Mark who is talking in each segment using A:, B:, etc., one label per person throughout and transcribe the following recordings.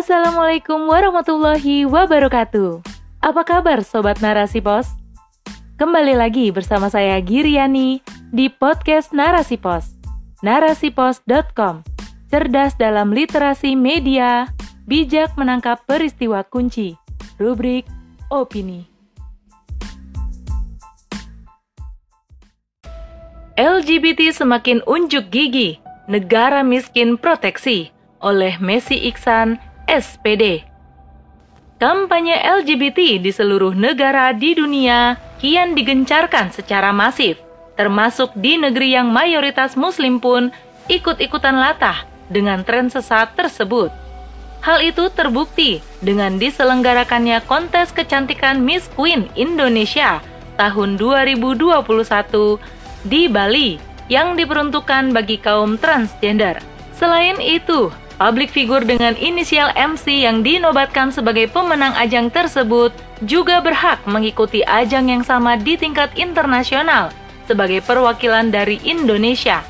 A: Assalamualaikum warahmatullahi wabarakatuh. Apa kabar Sobat Narasi Pos? Kembali lagi bersama saya Giriani di podcast Narasi Pos. Narasipos.com Cerdas dalam literasi media, bijak menangkap peristiwa kunci. Rubrik Opini. LGBT semakin unjuk gigi, negara miskin proteksi oleh Messi Iksan, SPD. Kampanye LGBT di seluruh negara di dunia kian digencarkan secara masif, termasuk di negeri yang mayoritas muslim pun ikut-ikutan latah dengan tren sesat tersebut. Hal itu terbukti dengan diselenggarakannya kontes kecantikan Miss Queen Indonesia tahun 2021 di Bali yang diperuntukkan bagi kaum transgender. Selain itu, publik figur dengan inisial MC yang dinobatkan sebagai pemenang ajang tersebut juga berhak mengikuti ajang yang sama di tingkat internasional sebagai perwakilan dari Indonesia.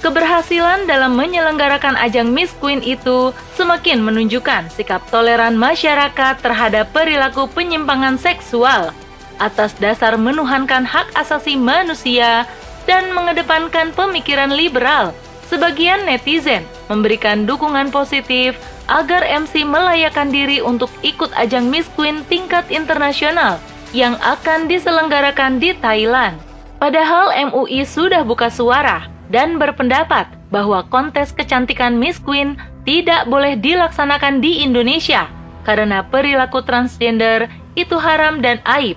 A: Keberhasilan dalam menyelenggarakan ajang Miss Queen itu semakin menunjukkan sikap toleran masyarakat terhadap perilaku penyimpangan seksual atas dasar menuhankan hak asasi manusia dan mengedepankan pemikiran liberal. Sebagian netizen memberikan dukungan positif agar MC melayakan diri untuk ikut ajang Miss Queen tingkat internasional yang akan diselenggarakan di Thailand. Padahal MUI sudah buka suara dan berpendapat bahwa kontes kecantikan Miss Queen tidak boleh dilaksanakan di Indonesia karena perilaku transgender itu haram dan aib.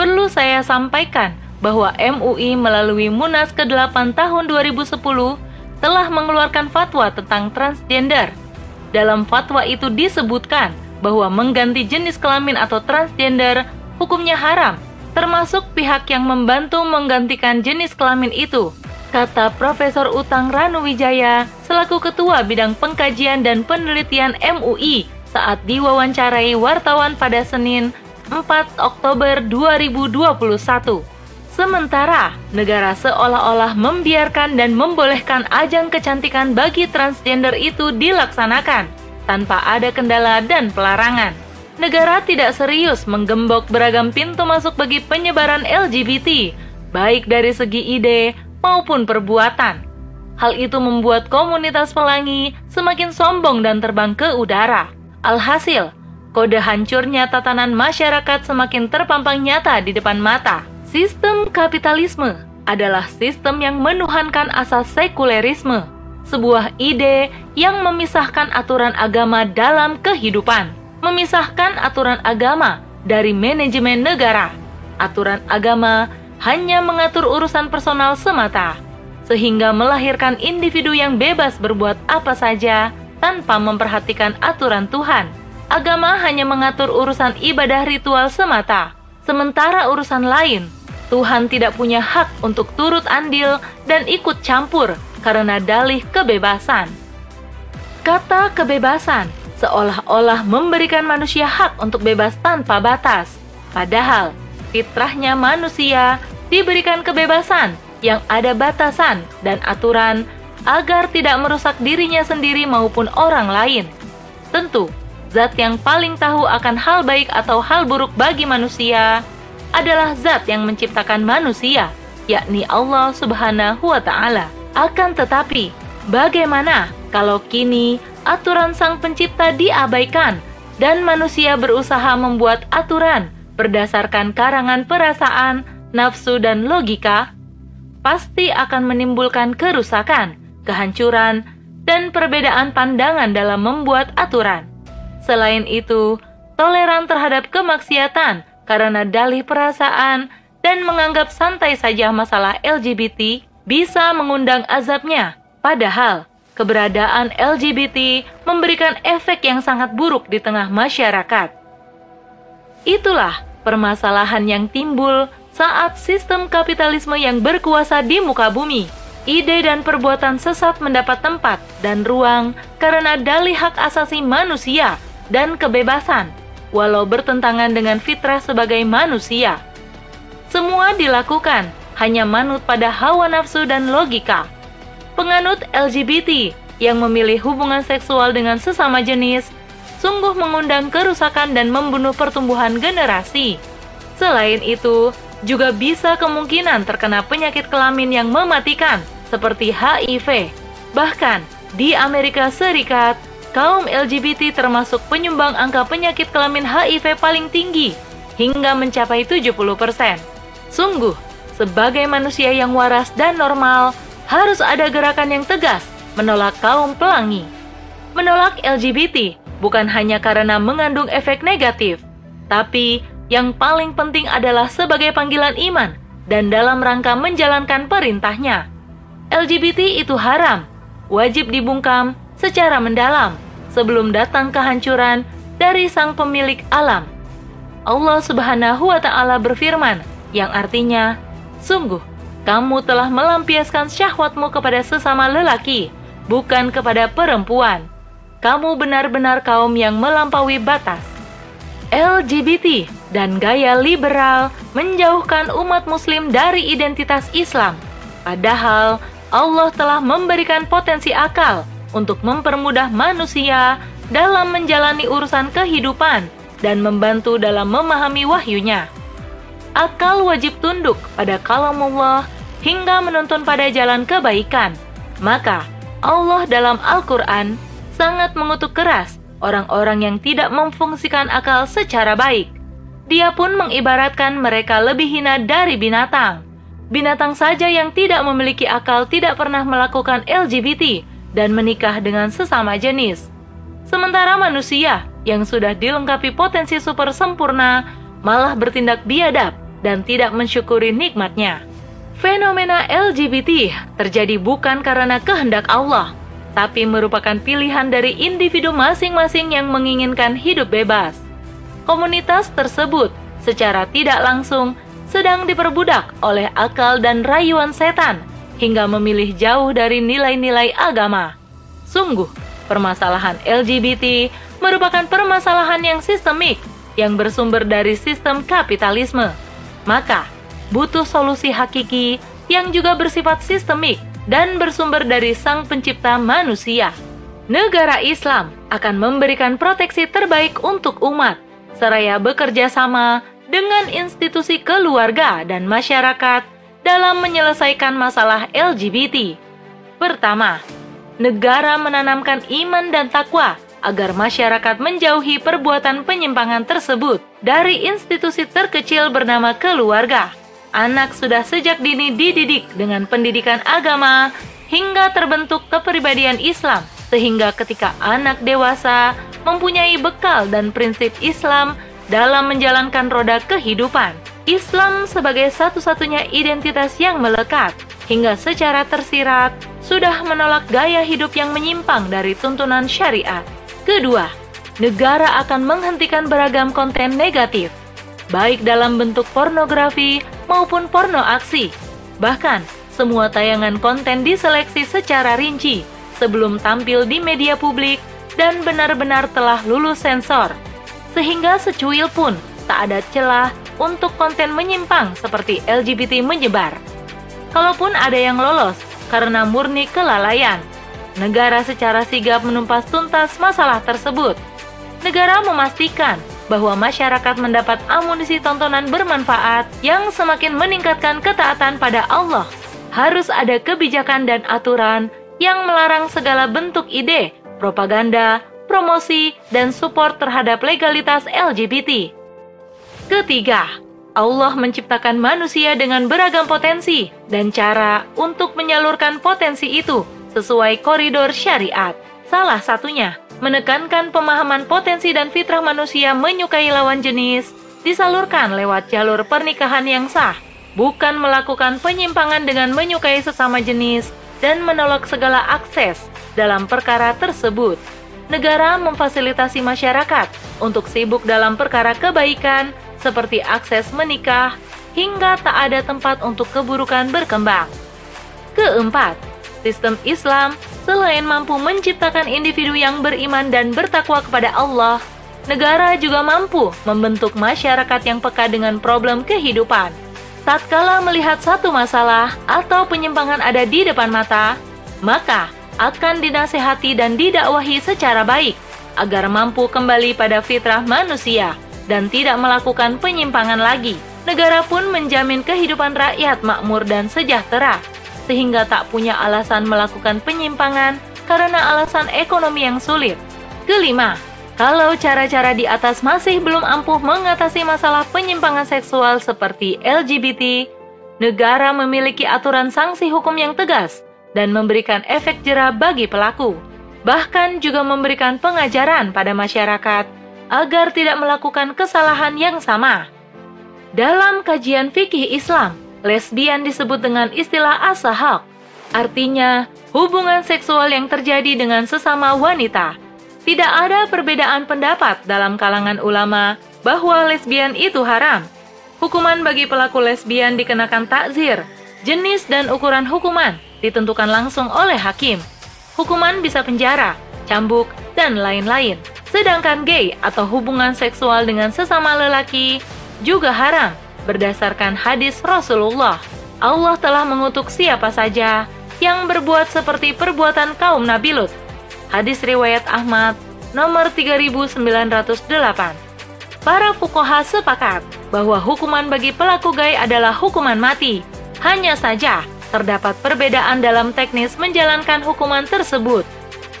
A: Perlu saya sampaikan bahwa MUI melalui Munas ke-8 tahun 2010 telah mengeluarkan fatwa tentang transgender. Dalam fatwa itu disebutkan bahwa mengganti jenis kelamin atau transgender hukumnya haram, termasuk pihak yang membantu menggantikan jenis kelamin itu. Kata Profesor Utang Ranuwijaya selaku Ketua Bidang Pengkajian dan Penelitian MUI saat diwawancarai wartawan pada Senin 4 Oktober 2021. Sementara negara seolah-olah membiarkan dan membolehkan ajang kecantikan bagi transgender itu dilaksanakan tanpa ada kendala dan pelarangan. Negara tidak serius menggembok beragam pintu masuk bagi penyebaran LGBT, baik dari segi ide maupun perbuatan. Hal itu membuat komunitas pelangi semakin sombong dan terbang ke udara. Alhasil, kode hancurnya tatanan masyarakat semakin terpampang nyata di depan mata. Sistem kapitalisme adalah sistem yang menuhankan asas sekulerisme, sebuah ide yang memisahkan aturan agama dalam kehidupan, memisahkan aturan agama dari manajemen negara. Aturan agama hanya mengatur urusan personal semata, sehingga melahirkan individu yang bebas berbuat apa saja tanpa memperhatikan aturan Tuhan. Agama hanya mengatur urusan ibadah ritual semata, sementara urusan lain Tuhan tidak punya hak untuk turut andil dan ikut campur karena dalih kebebasan. Kata kebebasan seolah-olah memberikan manusia hak untuk bebas tanpa batas. Padahal, fitrahnya manusia diberikan kebebasan yang ada batasan dan aturan agar tidak merusak dirinya sendiri maupun orang lain. Tentu, zat yang paling tahu akan hal baik atau hal buruk bagi manusia adalah zat yang menciptakan manusia, yakni Allah Subhanahu wa Ta'ala. Akan tetapi, bagaimana kalau kini aturan Sang Pencipta diabaikan dan manusia berusaha membuat aturan berdasarkan karangan perasaan, nafsu, dan logika? Pasti akan menimbulkan kerusakan, kehancuran, dan perbedaan pandangan dalam membuat aturan. Selain itu, toleran terhadap kemaksiatan karena dalih perasaan dan menganggap santai saja masalah LGBT bisa mengundang azabnya. Padahal, keberadaan LGBT memberikan efek yang sangat buruk di tengah masyarakat. Itulah permasalahan yang timbul saat sistem kapitalisme yang berkuasa di muka bumi. Ide dan perbuatan sesat mendapat tempat dan ruang karena dalih hak asasi manusia dan kebebasan walau bertentangan dengan fitrah sebagai manusia. Semua dilakukan hanya manut pada hawa nafsu dan logika. Penganut LGBT yang memilih hubungan seksual dengan sesama jenis sungguh mengundang kerusakan dan membunuh pertumbuhan generasi. Selain itu, juga bisa kemungkinan terkena penyakit kelamin yang mematikan seperti HIV. Bahkan, di Amerika Serikat, kaum LGBT termasuk penyumbang angka penyakit kelamin HIV paling tinggi hingga mencapai 70%. Sungguh, sebagai manusia yang waras dan normal, harus ada gerakan yang tegas menolak kaum pelangi. Menolak LGBT bukan hanya karena mengandung efek negatif, tapi yang paling penting adalah sebagai panggilan iman dan dalam rangka menjalankan perintahnya. LGBT itu haram, wajib dibungkam secara mendalam sebelum datang kehancuran dari sang pemilik alam. Allah Subhanahu wa taala berfirman yang artinya, "Sungguh kamu telah melampiaskan syahwatmu kepada sesama lelaki bukan kepada perempuan. Kamu benar-benar kaum yang melampaui batas. LGBT dan gaya liberal menjauhkan umat Muslim dari identitas Islam, padahal Allah telah memberikan potensi akal untuk mempermudah manusia dalam menjalani urusan kehidupan dan membantu dalam memahami wahyunya. Akal wajib tunduk pada kalam Allah hingga menuntun pada jalan kebaikan. Maka, Allah dalam Al-Quran sangat mengutuk keras orang-orang yang tidak memfungsikan akal secara baik. Dia pun mengibaratkan mereka lebih hina dari binatang. Binatang saja yang tidak memiliki akal tidak pernah melakukan LGBT dan menikah dengan sesama jenis. Sementara manusia yang sudah dilengkapi potensi super sempurna malah bertindak biadab dan tidak mensyukuri nikmatnya. Fenomena LGBT terjadi bukan karena kehendak Allah, tapi merupakan pilihan dari individu masing-masing yang menginginkan hidup bebas. Komunitas tersebut secara tidak langsung sedang diperbudak oleh akal dan rayuan setan hingga memilih jauh dari nilai-nilai agama. Sungguh, permasalahan LGBT merupakan permasalahan yang sistemik yang bersumber dari sistem kapitalisme. Maka, butuh solusi hakiki yang juga bersifat sistemik dan bersumber dari Sang Pencipta manusia. Negara Islam akan memberikan proteksi terbaik untuk umat, seraya bekerja sama dengan institusi keluarga dan masyarakat dalam menyelesaikan masalah LGBT. Pertama, negara menanamkan iman dan takwa agar masyarakat menjauhi perbuatan penyimpangan tersebut dari institusi terkecil bernama keluarga anak sudah sejak dini dididik dengan pendidikan agama hingga terbentuk kepribadian Islam, sehingga ketika anak dewasa mempunyai bekal dan prinsip Islam dalam menjalankan roda kehidupan. Islam sebagai satu-satunya identitas yang melekat, hingga secara tersirat sudah menolak gaya hidup yang menyimpang dari tuntunan syariat. Kedua, negara akan menghentikan beragam konten negatif, baik dalam bentuk pornografi maupun porno aksi. Bahkan, semua tayangan konten diseleksi secara rinci sebelum tampil di media publik dan benar-benar telah lulus sensor. Sehingga secuil pun tak ada celah untuk konten menyimpang seperti LGBT menyebar. Kalaupun ada yang lolos karena murni kelalaian, negara secara sigap menumpas tuntas masalah tersebut. Negara memastikan bahwa masyarakat mendapat amunisi tontonan bermanfaat yang semakin meningkatkan ketaatan pada Allah. Harus ada kebijakan dan aturan yang melarang segala bentuk ide, propaganda, promosi, dan support terhadap legalitas LGBT. Ketiga, Allah menciptakan manusia dengan beragam potensi dan cara untuk menyalurkan potensi itu sesuai koridor syariat. Salah satunya menekankan pemahaman potensi dan fitrah manusia menyukai lawan jenis disalurkan lewat jalur pernikahan yang sah, bukan melakukan penyimpangan dengan menyukai sesama jenis dan menolak segala akses dalam perkara tersebut. Negara memfasilitasi masyarakat untuk sibuk dalam perkara kebaikan seperti akses menikah hingga tak ada tempat untuk keburukan berkembang. Keempat, sistem Islam Selain mampu menciptakan individu yang beriman dan bertakwa kepada Allah, negara juga mampu membentuk masyarakat yang peka dengan problem kehidupan. Tatkala melihat satu masalah atau penyimpangan ada di depan mata, maka akan dinasehati dan didakwahi secara baik, agar mampu kembali pada fitrah manusia dan tidak melakukan penyimpangan lagi. Negara pun menjamin kehidupan rakyat makmur dan sejahtera, sehingga tak punya alasan melakukan penyimpangan karena alasan ekonomi yang sulit. Kelima, kalau cara-cara di atas masih belum ampuh mengatasi masalah penyimpangan seksual seperti LGBT, negara memiliki aturan sanksi hukum yang tegas dan memberikan efek jerah bagi pelaku. Bahkan juga memberikan pengajaran pada masyarakat agar tidak melakukan kesalahan yang sama. Dalam kajian fikih Islam, lesbian disebut dengan istilah asahak, artinya hubungan seksual yang terjadi dengan sesama wanita tidak ada perbedaan pendapat dalam kalangan ulama bahwa lesbian itu haram. Hukuman bagi pelaku lesbian dikenakan takzir. Jenis dan ukuran hukuman ditentukan langsung oleh hakim. Hukuman bisa penjara, cambuk, dan lain-lain. Sedangkan gay atau hubungan seksual dengan sesama lelaki juga haram berdasarkan hadis Rasulullah. Allah telah mengutuk siapa saja yang berbuat seperti perbuatan kaum Nabi Lut Hadis riwayat Ahmad nomor 3908. Para fukoha sepakat bahwa hukuman bagi pelaku gay adalah hukuman mati. Hanya saja terdapat perbedaan dalam teknis menjalankan hukuman tersebut.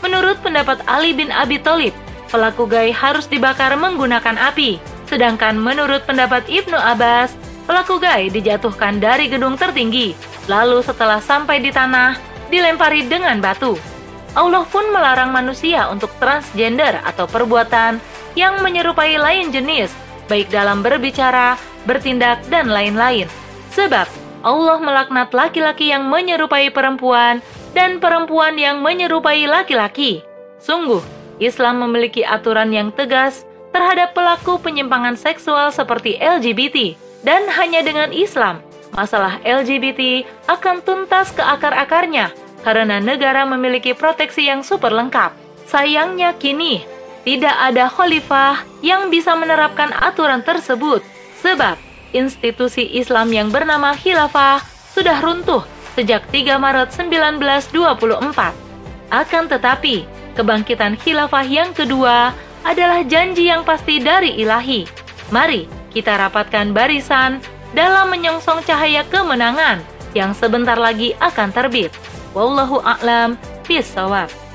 A: Menurut pendapat Ali bin Abi Thalib, pelaku gay harus dibakar menggunakan api. Sedangkan menurut pendapat Ibnu Abbas, pelaku gay dijatuhkan dari gedung tertinggi, lalu setelah sampai di tanah, dilempari dengan batu. Allah pun melarang manusia untuk transgender atau perbuatan yang menyerupai lain jenis, baik dalam berbicara, bertindak, dan lain-lain. Sebab Allah melaknat laki-laki yang menyerupai perempuan dan perempuan yang menyerupai laki-laki. Sungguh, Islam memiliki aturan yang tegas terhadap pelaku penyimpangan seksual seperti LGBT, dan hanya dengan Islam, masalah LGBT akan tuntas ke akar-akarnya karena negara memiliki proteksi yang super lengkap. Sayangnya kini, tidak ada khalifah yang bisa menerapkan aturan tersebut, sebab institusi Islam yang bernama khilafah sudah runtuh sejak 3 Maret 1924. Akan tetapi, kebangkitan khilafah yang kedua adalah janji yang pasti dari ilahi. Mari kita rapatkan barisan dalam menyongsong cahaya kemenangan yang sebentar lagi akan terbit. Wallahu a'lam bishawab.